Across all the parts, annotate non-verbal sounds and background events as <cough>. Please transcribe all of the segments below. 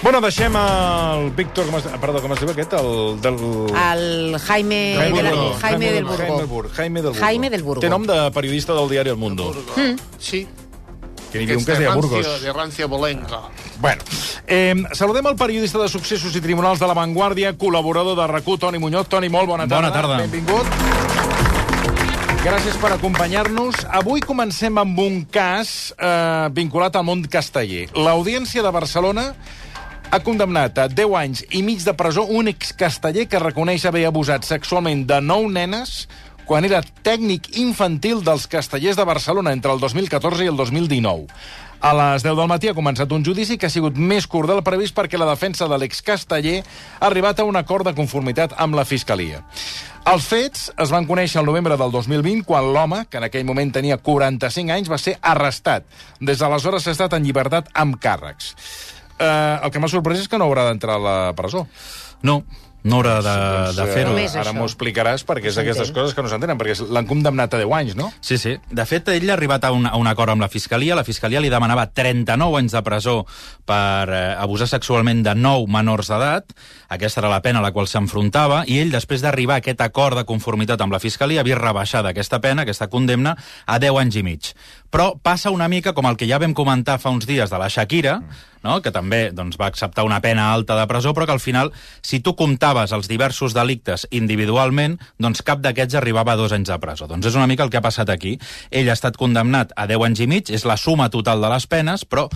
Bueno, deixem el Víctor... Com es, perdó, com es diu aquest? El del... El Jaime, de la- Burgo. Jaime del Jaime Burgo. Burgo. Jaime del Burgo. Jaime del Burgo. Té nom de periodista del diari El Mundo. Sí. Que n'hi havia un que es deia Burgos. de Rancia Bolenga. Bueno, eh, saludem el periodista de successos i tribunals de La Vanguardia, col·laborador de rac Toni Muñoz. Toni, molt bona tarda. Bona tarda. Benvingut. Gràcies per acompanyar-nos. Avui comencem amb un cas eh, vinculat al món casteller. L'Audiència de Barcelona ha condemnat a 10 anys i mig de presó un excasteller que reconeix haver abusat sexualment de 9 nenes quan era tècnic infantil dels castellers de Barcelona entre el 2014 i el 2019. A les 10 del matí ha començat un judici que ha sigut més curt del previst perquè la defensa de l'excasteller ha arribat a un acord de conformitat amb la Fiscalia. Els fets es van conèixer el novembre del 2020 quan l'home, que en aquell moment tenia 45 anys, va ser arrestat. Des d'aleshores s'ha estat en llibertat amb càrrecs. Eh, el que m'ha sorprès és que no haurà d'entrar a la presó. No, no haurà de, de eh, fer-ho. Només Ara m'ho explicaràs, perquè és No d'aquestes coses que no s'entenen, perquè l'han condemnat a 10 anys, no? Sí, sí. De fet, ell ha arribat a un, a un acord amb la Fiscalia. La Fiscalia li demanava 39 anys de presó per eh, abusar sexualment de 9 menors d'edat. Aquesta era la pena a la qual s'enfrontava, i ell, després d'arribar a aquest acord de conformitat amb la Fiscalia, havia rebaixat aquesta pena, aquesta condemna, a 10 anys i mig. Però passa una mica com el que ja vam comentar fa uns dies de la Shakira, no? que també doncs, va acceptar una pena alta de presó, però que al final, si tu comptaves els diversos delictes individualment, doncs cap d'aquests arribava a dos anys de presó. Doncs és una mica el que ha passat aquí. Ell ha estat condemnat a 10 anys i mig, és la suma total de les penes, però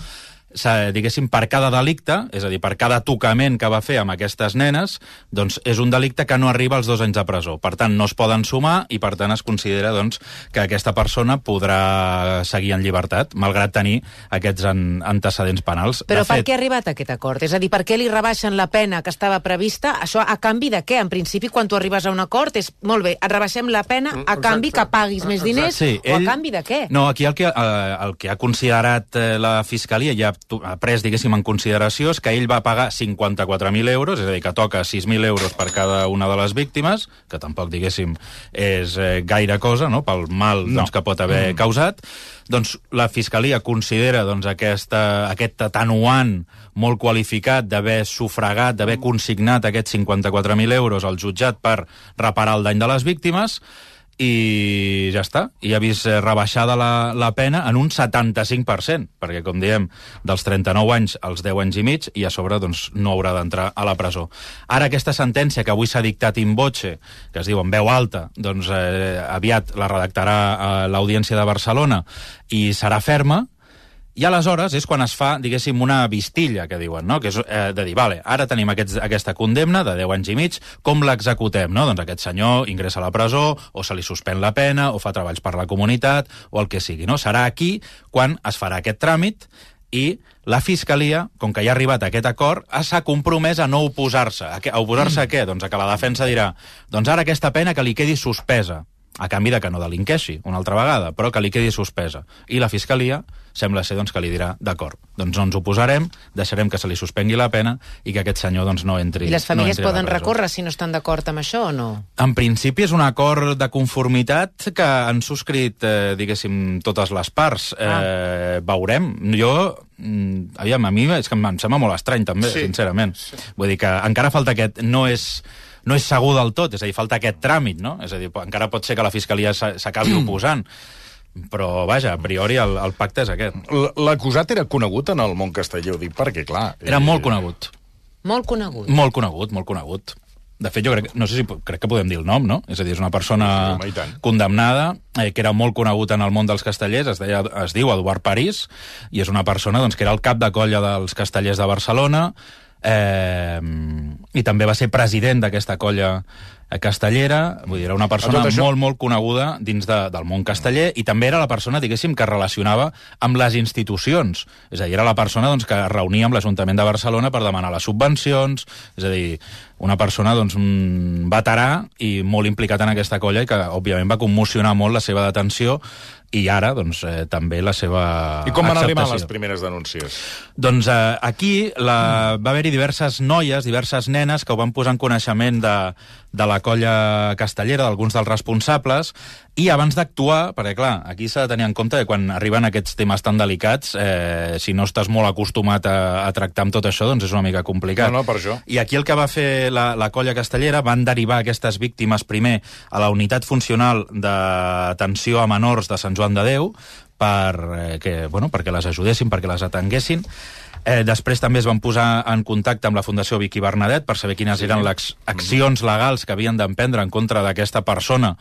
diguéssim, per cada delicte, és a dir, per cada tocament que va fer amb aquestes nenes, doncs és un delicte que no arriba als dos anys de presó. Per tant, no es poden sumar i, per tant, es considera doncs, que aquesta persona podrà seguir en llibertat, malgrat tenir aquests an antecedents penals. Però de per fet, què ha arribat a aquest acord? És a dir, per què li rebaixen la pena que estava prevista? Això a canvi de què? En principi, quan tu arribes a un acord, és molt bé, et rebaixem la pena a canvi que paguis més diners, Sí, o a canvi de què? No, aquí el que, eh, el que ha considerat eh, la Fiscalia ha pres, diguéssim, en consideració és que ell va pagar 54.000 euros, és a dir, que toca 6.000 euros per cada una de les víctimes, que tampoc, diguéssim, és eh, gaire cosa, no?, pel mal No. doncs, que pot haver mm. causat, doncs la Fiscalia considera doncs, aquesta, aquest atenuant molt qualificat d'haver sufragat, d'haver consignat aquests 54.000 euros al jutjat per reparar el dany de les víctimes, i ja està. I ha vist eh, rebaixada la, la pena en un 75%, perquè, com diem, dels 39 anys als 10 anys i mig, i a sobre doncs, no haurà d'entrar a la presó. Ara, aquesta sentència que avui s'ha dictat in voce, que es diu en veu alta, doncs eh, aviat la redactarà eh, l'Audiència de Barcelona i serà ferma, i aleshores és quan es fa, diguéssim, una vistilla, que diuen, no? que és eh, de dir, vale, ara tenim aquests, aquesta condemna de 10 anys i mig, com l'executem? No? Doncs aquest senyor ingressa a la presó, o se li suspèn la pena, o fa treballs per la comunitat, o el que sigui. No? Serà aquí quan es farà aquest tràmit i la Fiscalia, com que ja ha arribat a aquest acord, ha- s'ha compromès a no oposar-se. A, a oposar-se a què? Doncs a que la defensa dirà doncs ara aquesta pena que li quedi suspesa, a canvi de que no delinqueixi una altra vegada, però que li quedi suspesa. I la Fiscalia sembla ser doncs, que li dirà d'acord, doncs no ens oposarem, deixarem que se li suspengui la pena i que aquest senyor doncs, no entri I les famílies no poden recórrer si no estan d'acord amb això o no? En principi és un acord de conformitat que han subscrit, eh, diguéssim, totes les parts. Ah. Eh, veurem. Jo, mm, aviam, a mi és que em sembla molt estrany, també, Sí. sincerament. Vull dir que encara falta aquest... No és, no és segur del tot, és a dir, falta aquest tràmit, no? És a dir, encara pot ser que la Fiscalia s'a- s'acabi <clears throat> oposant. Però, vaja, a priori el, el pacte és aquest. L'acusat era conegut en el món casteller, ho dic perquè, clar... Era eh, molt conegut. Molt conegut. Molt conegut, molt conegut. De fet, jo crec, no sé si crec que podem dir el nom, no? És a dir, és una persona Sí, home, condemnada, eh, que era molt conegut en el món dels castellers, es, deia, es diu Eduard París, i és una persona doncs, que era el cap de colla dels castellers de Barcelona, eh, i també va ser president d'aquesta colla castellera, vull dir, era una persona això- molt, molt coneguda dins de, del món casteller i també era la persona, diguéssim, que relacionava amb les institucions. És a dir, era la persona doncs, que reunia amb l'Ajuntament de Barcelona per demanar les subvencions, és a dir, una persona doncs, un veterà i molt implicat en aquesta colla i que, òbviament, va commocionar molt la seva detenció i ara, doncs, eh, també la seva I com van arribar acceptació. les primeres denúncies? Doncs eh, aquí la, va haver-hi diverses noies, diverses nenes que ho van posar en coneixement de, de la colla castellera, d'alguns dels responsables, i abans d'actuar, perquè clar, aquí s'ha de tenir en compte que quan arriben aquests temes tan delicats, eh, si no estàs molt acostumat a, a tractar amb tot això, doncs és una mica complicat. No, no, per això. I aquí el que va fer la, la colla castellera van derivar aquestes víctimes primer a la unitat funcional d'atenció a menors de Sant Joan de Déu per, eh, que, bueno, perquè les ajudessin, perquè les atenguessin. Eh, després també es van posar en contacte amb la Fundació Vicky Bernadet per saber quines sí, eren les accions legals que havien d'emprendre en contra d'aquesta persona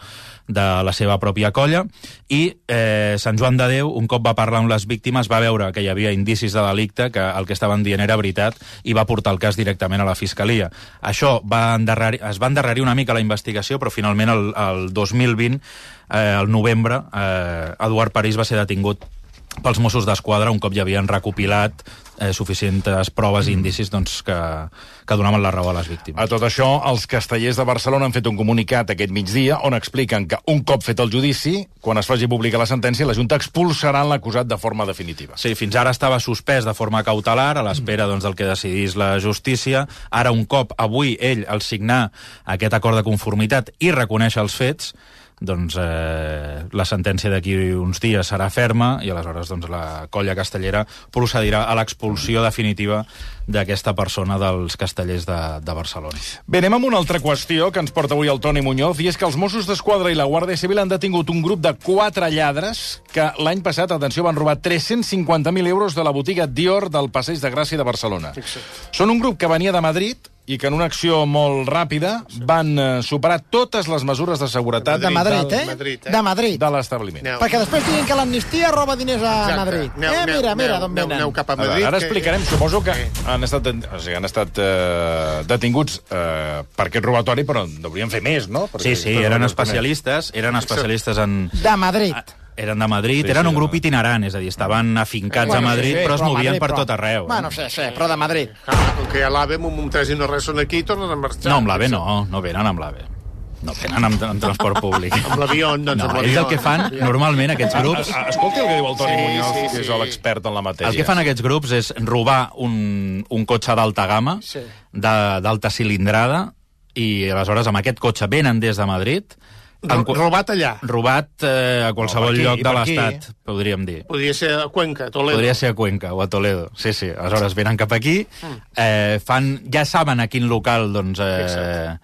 de la seva pròpia colla i eh, Sant Joan de Déu, un cop va parlar amb les víctimes, va veure que hi havia indicis de delicte, que el que estaven dient era veritat i va portar el cas directament a la Fiscalia. Això va es va endarrerir una mica la investigació, però finalment el, el 2020, eh, el novembre, eh, Eduard París va ser detingut pels Mossos d'Esquadra un cop ja havien recopilat eh, suficients proves i indicis doncs, que, que donaven la raó a les víctimes. A tot això, els castellers de Barcelona han fet un comunicat aquest migdia on expliquen que un cop fet el judici, quan es faci pública la sentència, la Junta expulsarà l'acusat de forma definitiva. Sí, fins ara estava suspès de forma cautelar, a l'espera doncs, del que decidís la justícia. Ara, un cop avui ell, al signar aquest acord de conformitat i reconèixer els fets, doncs eh, la sentència d'aquí uns dies serà ferma i aleshores doncs, la colla castellera procedirà a l'expulsió definitiva d'aquesta persona dels castellers de, de Barcelona. Bé, anem amb una altra qüestió que ens porta avui el Toni Muñoz, i és que els Mossos d'Esquadra i la Guàrdia Civil han detingut un grup de quatre lladres que l'any passat, atenció, van robar 350.000 euros de la botiga Dior del Passeig de Gràcia de Barcelona. Són un grup que venia de Madrid i que en una acció molt ràpida van eh, superar totes les mesures de seguretat De Madrid, de eh? Madrid, eh? De Madrid. de l'establiment. No. Perquè després diguin que l'amnistia roba diners a Exacte. Madrid. Aneu, eh, mira, mira d'on venen. aneu cap a A veure, Madrid. ara que- explicarem, suposo que Sí. han estat, o sigui, han estat eh, detinguts eh, per aquest robatori, però en deurien fer més, no? Perquè Sí, sí, eren especialistes, eren especialistes en... De Madrid. Ah, Eren de Madrid, Sí, eren sí, un de grup itinerant, és a dir, estaven afincats a Madrid, però es a movien Madrid, per tot arreu. Bueno, sí, sí, però de Madrid. Com que hi ha l'AVE, amb un 3 i no res són aquí, i tornen a marxar. No, amb l'AVE no, no venen amb l'AVE. No venen amb, amb transport públic. <laughs> Amb l'avió, doncs, No, amb ells l'avió. el que fan, normalment, aquests grups... Ah, Escolti el que diu el Toni Sí, Muñoz, sí, que és sí. l'expert en la matèria. El que fan aquests grups és robar un, un cotxe d'alta gamma, Sí. de- d'alta cilindrada, i aleshores amb aquest cotxe venen des de Madrid, en robat allà. robat eh, a qualsevol aquí, lloc de l'Estat, podríem dir. Podria ser a Cuenca, a Toledo. Podria ser a Cuenca o a Toledo. Sí, sí. Aleshores venen cap aquí, eh, fan, ja saben a quin local, doncs... Eh,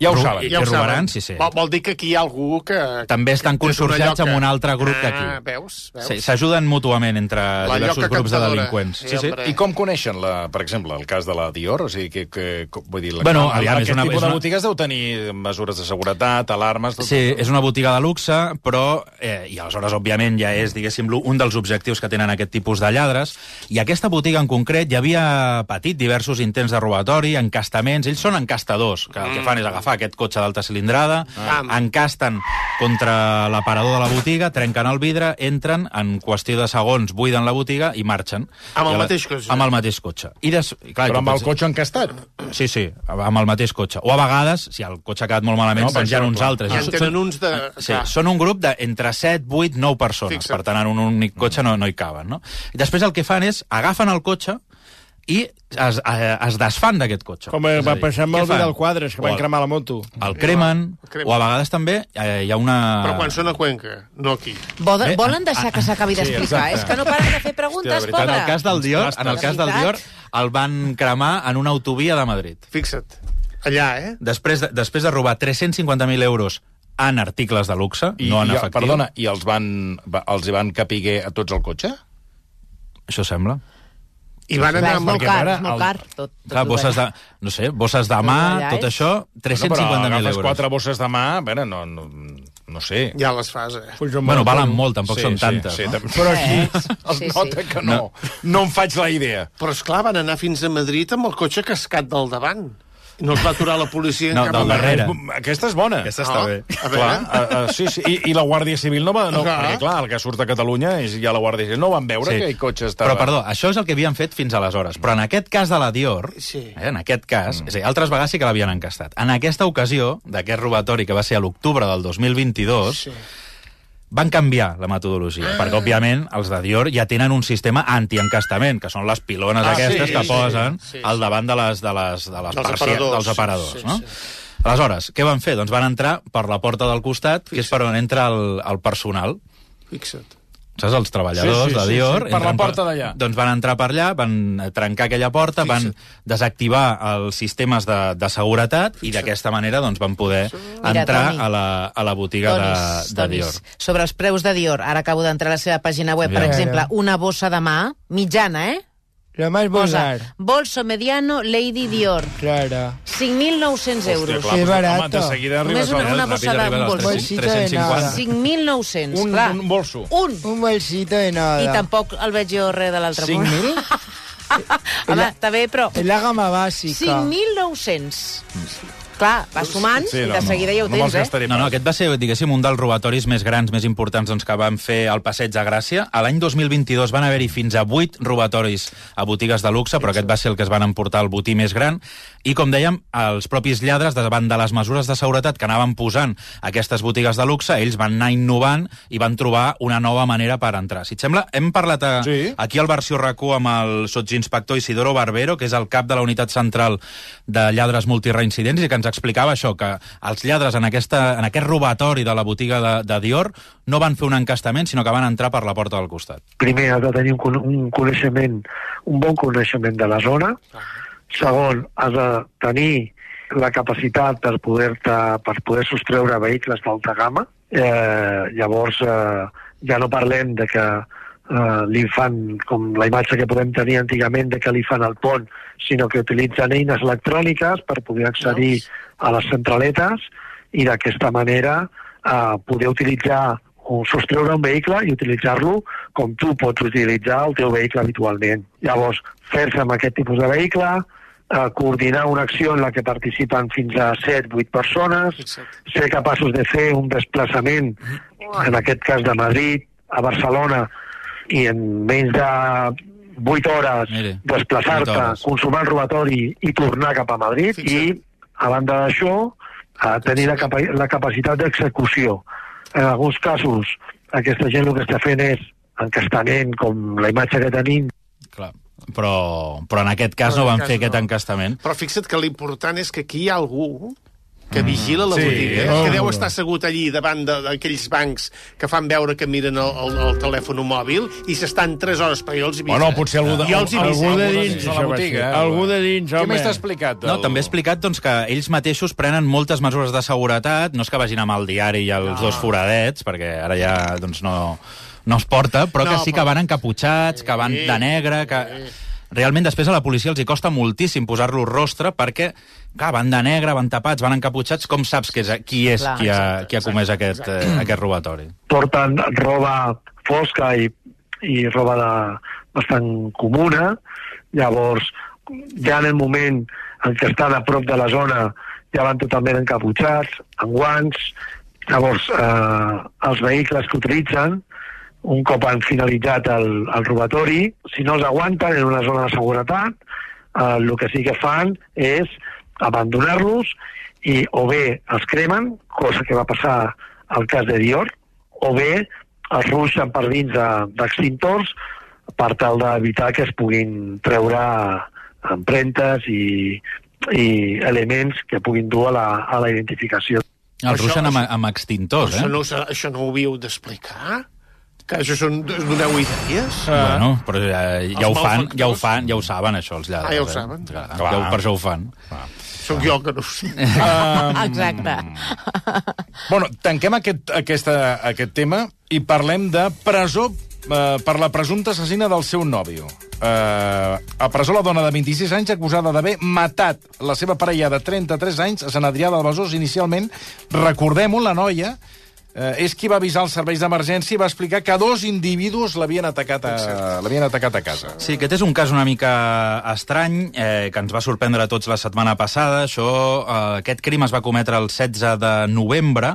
Ja ho saben. Ja ho robaran, saben. sí, sí. Vol, vol dir que aquí hi ha algú que... També estan que és consorciats amb un altre grup ah, d'aquí. veus? veus? Sí, S'ajuden mútuament entre La diversos grups de delinqüents. Sí, Sí, sí. I com coneixen, la, per exemple, el cas de la Dior? O sigui, que, que, que vull dir, la, Bueno, el- aviam, és aquest una- tipus és de una- botigues deu tenir mesures de seguretat, alarmes... Tot, Sí, és una botiga de luxe, però... Eh, I aleshores, òbviament, ja és, diguéssim, un dels objectius que tenen aquest tipus de lladres. I aquesta botiga en concret ja havia patit diversos intents de robatori, encastaments. Ells són encastadors, que el que fan és agafar aquest cotxe d'alta cilindrada, Ah. encasten contra l'aparador de la botiga, trenquen el vidre, entren, en qüestió de segons buiden la botiga i marxen. Amb el I la- mateix cotxe. Amb el mateix cotxe. I des... I, clar, Però amb el pots- cotxe encastat. Sí, sí, amb el mateix cotxe. O a vegades, si el cotxe ha quedat molt malament, No, pengen això, uns clar. altres. I en Són- tenen uns de... Sí, clar. són un grup d'entre 7, 8, 9 persones. Fixa't. Per tant, en un únic cotxe no, no hi caben. No? I després el que fan és agafen el cotxe i es, eh, es desfan d'aquest cotxe. Com a va dir, passar amb el? Vidal Quadres, que van cremar la moto. El cremen, El cremen. o a vegades també eh, hi ha una... Però quan són a Cuenca, no aquí. Volen, Eh, volen deixar que s'acabi d'explicar? exacte. és que no paren de fer preguntes, Hòstia, veritat, En el cas del Dior, en el De cas del. Dior, el van cremar en una autovia de Madrid. Fixa't. Allà, eh? Després de, després de robar 350.000 euros en articles de luxe, I, no en i, efectiu. Perdona, i els van, va- els hi van capiguer a tots el cotxe? Això sembla. I van anar amb el... car, és molt car. Tot, tot Clar, bosses de, no sé, bosses de mà, tot això, Bueno, però 350.000 agafes euros. quatre bosses de mà, a veure, no, no, no sé. Ja les fas, eh? Bueno, valen molt, tampoc són tantes. Sí, no? sí, Però així... Es Sí, sí. nota que no. No em faig la idea. Però, és clar van anar fins a Madrid amb el cotxe cascat del davant. No els va aturar la policia en No, cap del darrere. Aquesta és bona. Aquesta està bé. A veure, Clar, uh, uh, sí, sí. I, I la Guàrdia Civil no va... No, Clar. perquè, clar, el que surt a Catalunya és ja la Guàrdia Civil. No van veure sí. que el cotxe estava... Però, perdó, això és el que havien fet fins aleshores. Però en aquest cas de la Dior, Sí. eh, en aquest cas, mm. és a dir, altres vegades sí que l'havien encastat. En aquesta ocasió, d'aquest robatori que va ser a l'octubre del 2022, Sí. Van canviar la metodologia, ah. perquè, òbviament, els de Dior ja tenen un sistema anti-encastament, que són les pilones Ah, aquestes sí, que sí, posen sí, sí. al davant de les, de les, de les Dels aparadors. dels aparadors Sí, no? sí. Aleshores, què van fer? Doncs van entrar per la porta del costat, que és per on entra el, el personal. Fixa't. Saps? Els treballadors Sí, sí, de sí, Dior... sí, per la porta d'allà. Doncs van entrar per allà, van trencar aquella porta, van desactivar els sistemes de, de seguretat i d'aquesta manera doncs, van poder Mira, entrar Toni. a la, a la botiga de, Tonis, de Tonis, Dior. Sobre els preus de Dior, ara acabo d'entrar a la seva pàgina web, per Mira. exemple, una bossa de mà, mitjana, eh? Lo más Posa, vulgar. bolso mediano Lady Dior, Claro. 5.900 euros. Qué doncs, barato. Home, de seguida Només arribes una, al... una Ràpid bossa arriba d'un als bolso. 300, Bolsito de 350. nada. 5.900, Un, clar. un bolso. Un. Un bolsito de nada. I tampoc el veig jo res de l'altre 5.000? <laughs> Home, està bé, però... Es la gama básica. 5.900. Clar, va sumant i de seguida ja ho no tens, eh? gastaré No, no, pas. aquest va ser, diguéssim, un dels robatoris més grans, més importants doncs, que van fer al Passeig de Gràcia. A l'any 2022 van haver-hi fins a 8 robatoris a botigues de luxe, però aquest va ser el que es van emportar el botí més gran. I, com dèiem, els propis lladres, davant de les mesures de seguretat que anaven posant aquestes botigues de luxe, ells van anar innovant i van trobar una nova manera per entrar. Si et sembla, hem parlat a, Sí. aquí al versió RAC1 amb el sotsinspector Isidoro Barbero, que és el cap de la unitat central de lladres multireincidents, i que ens explicava això, que els lladres en, aquesta, en aquest robatori de la botiga de, de Dior no van fer un encastament, sinó que van entrar per la porta del costat. primer has de tenir un, un coneixement, un bon coneixement de la zona. Segon, has de tenir la capacitat per poder, per poder sostreure vehicles d'alta gamma. Eh, llavors, eh, ja no parlem de que eh, li fan, com la imatge que podem tenir antigament, de que li fan el pont, sinó que utilitzen eines electròniques per poder accedir a les centraletes i d'aquesta manera eh, poder utilitzar o sostreure un vehicle i utilitzar-lo com tu pots utilitzar el teu vehicle habitualment. Llavors, fer-se amb aquest tipus de vehicle, eh, coordinar una acció en la que participen fins a 7-8 persones, ser capaços de fer un desplaçament, en aquest cas de Madrid a Barcelona, i en menys de 8 hores desplaçar-te, consumar el robatori i tornar cap a Madrid i, a banda d'això, a tenir la, capa la capacitat d'execució. En alguns casos, aquesta gent el que està fent és encastament, com la imatge que tenim, Clar. Però, però en aquest cas Però no van aquest fer cas aquest no. encastament. Però fixa't que l'important és que aquí hi ha algú que vigila la Sí, botiga, eh? molt que deu estar assegut allí davant d'aquells bancs que fan veure que miren el, el, el telèfon mòbil i s'estan 3 hores, però jo els he vist. Bueno, potser algú de, Jo els algú de dins de la botiga. ser. eh? Algú de dins, Què home. més t'ha explicat? No, el- també he explicat doncs, que ells mateixos prenen moltes mesures de seguretat, no és que vagin amb el diari i els dos foradets, perquè ara ja doncs, no, no es porta, però que No, sí que però- van encaputxats, que van de negre, que... Realment després a la policia els hi costa moltíssim posar-los rostre perquè, clar, van de negre, van tapats, van encaputxats, com saps que és, qui és Clar, qui ha, qui ha comès aquest, eh, aquest robatori? porten roba fosca i, i roba de, bastant comuna, llavors ja en el moment en què estan a prop de la zona ja van totalment encaputxats, amb guants, llavors eh, els vehicles que utilitzen un cop han finalitzat el, el robatori, si no els aguanten en una zona de seguretat, eh, el que sí que fan és abandonar-los i o bé els cremen, cosa que va passar al cas de Dior, o bé els ruixen per dins de- d'extintors per tal d'evitar que es puguin treure empremtes i, i elements que puguin dur a la, a la identificació. Els Això- ruixen amb, amb extintors, Això eh? no, us- això no ho havíeu d'explicar? Que això són, doneu idees? Bueno, però ja, ja, ho fan, ja ho fan, ja ho saben, això, els lladres. Ah, ja ho eh? saben. Clar, Clar. Ja, ho- per això ho fan. Sóc jo que no ho sé. <laughs> Exacte. Bueno, tanquem aquest, aquesta, aquest tema i parlem de presó eh, per la presumpta assassina del seu nòvio. Eh, a presó la dona de 26 anys acusada d'haver matat la seva parella de 33 anys a Sant Adrià del Besòs inicialment. Recordem-ho, la noia eh, és qui va avisar els serveis d'emergència i va explicar que dos individus l'havien atacat, a, atacat a casa. Sí, aquest és un cas una mica estrany, eh, que ens va sorprendre a tots la setmana passada. Això, eh, aquest crim es va cometre el 16 de novembre,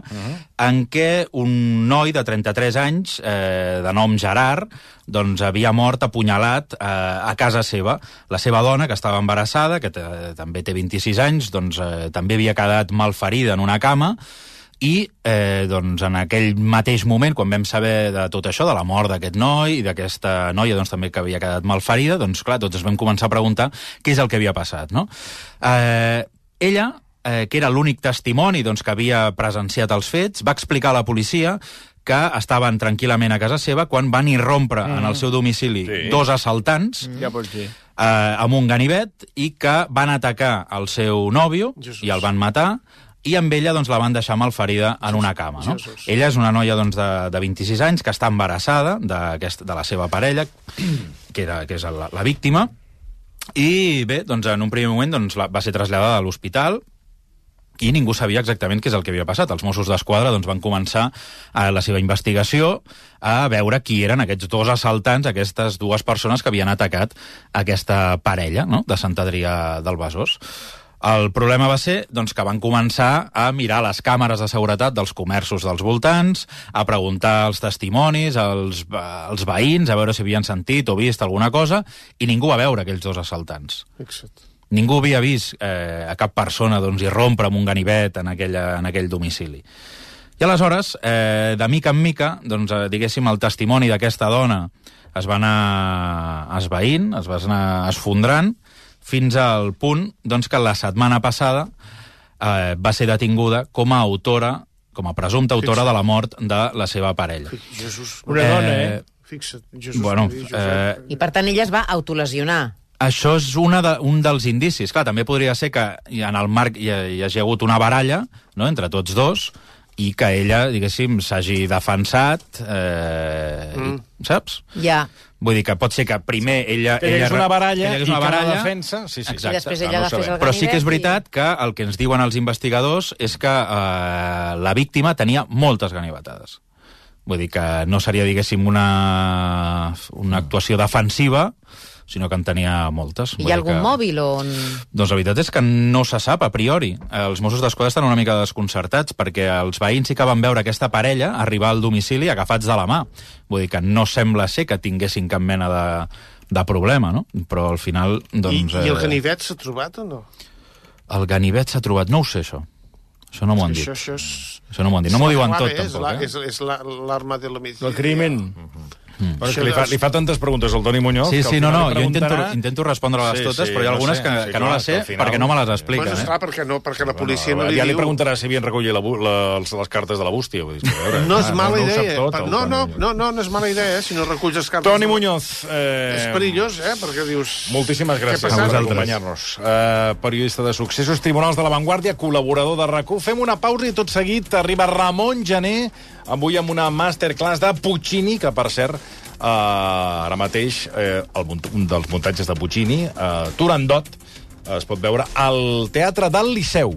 en què un noi de 33 anys, eh, de nom Gerard, doncs havia mort apunyalat eh, a casa seva. La seva dona, que estava embarassada, que també té 26 anys, doncs eh, també havia quedat malferida en una cama, i eh, doncs, en aquell mateix moment, quan vam saber de tot això, de la mort d'aquest noi i d'aquesta noia doncs, també que havia quedat malferida, doncs clar, tots ens vam començar a preguntar què és el que havia passat, no? Eh, ella eh, que era l'únic testimoni doncs, que havia presenciat els fets, va explicar a la policia que estaven tranquil·lament a casa seva quan van irrompre mm. en el seu domicili Sí. dos assaltants mm. Ja pots dir. eh, amb un ganivet i que van atacar el seu nòvio Jesús. i el van matar i amb ella doncs, la van deixar malferida en una cama. No? Ella és una noia doncs, de, de 26 anys que està embarassada d'aquest- de la seva parella, <clears throat> que, era, que és la, la víctima, i bé, doncs, en un primer moment doncs, la, va ser traslladada a l'hospital, i ningú sabia exactament què és el que havia passat. Els Mossos d'Esquadra doncs, van començar a la seva investigació a veure qui eren aquests dos assaltants, aquestes dues persones que havien atacat aquesta parella no? de Sant Adrià del Besòs. El problema va ser doncs, que van començar a mirar les càmeres de seguretat dels comerços dels voltants, a preguntar als testimonis, als, als veïns, a veure si havien sentit o vist alguna cosa, i ningú va veure aquells dos assaltants Fixa't. ningú havia vist eh, a cap persona doncs, irrompre amb un ganivet en, aquella, en aquell domicili. I aleshores, eh, de mica en mica, doncs, eh, diguéssim, el testimoni d'aquesta dona es va anar esvaint, es va anar esfondrant, fins al punt doncs, que la setmana passada eh, va ser detinguda com a autora, com a presumpta autora de la mort de la seva parella. Jesús. Una dona, eh? Fixa't. Jesús. Bueno, eh, I per tant ella es va autolesionar. Això és una de, un dels indicis. Clar, també podria ser que en el marc hi, ha- hi hagi hagut una baralla no, entre tots dos i que ella, diguéssim, s'hagi defensat, eh, mm. saps? Ja. Vull dir que pot ser que primer ella... Que ella hagués una baralla que i una que la baralla, defensa... Sí, sí, Exacte. I després ella no agafés sabem. el però sí que és ganivet i- veritat que el que ens diuen els investigadors és que eh, la víctima tenia moltes ganivetades. Vull dir que no seria, diguéssim, una, una actuació defensiva, sinó que en tenia moltes. Hi ha algun que... mòbil on... Doncs la veritat és que no se sap a priori. Els Mossos d'Esquadra estan una mica desconcertats perquè els veïns sí que van veure aquesta parella arribar al domicili agafats de la mà. Vull dir que no sembla ser que tinguessin cap mena de, de problema, no? Però al final, I, doncs... I el eh, ganivet s'ha trobat o no? El ganivet s'ha trobat, no ho sé, això. Això no m'ho han dit. Això, això és... Això no m'ho han dit. No m'ho diuen tot, és tampoc, la, eh? És, és la- l'arma de l'homicidi. El crimen. Però és que li fa, li fa tantes preguntes al Toni Muñoz... Sí, sí, no, no, li jo intento, intento respondre-les Sí, totes, sí, però hi ha no algunes sé, que, sí, que no les sé final- perquè no me les expliquen. Bueno, eh? esclar, perquè, no, perquè la policia Bueno, no li ja li diu... preguntarà si havien recollit la, la, les, les cartes de la bústia. Vull dir, veure, No és ah, mala no, idea. tot, no, Toni no, Muñoz. no, no, no és mala idea, eh, si no reculls les cartes. Toni Muñoz. Eh, És perillós, eh, perquè dius... Moltíssimes gràcies per acompanyar-nos. Uh, periodista de successos, Tribunals de la Vanguardia, col·laborador de rac Fem una pausa i tot seguit arriba Ramon Gené, avui amb una masterclass de Puccini, que per cert, uh, ara mateix uh, el, un dels muntatges de Puccini, uh, Turandot, es pot veure al Teatre del Liceu.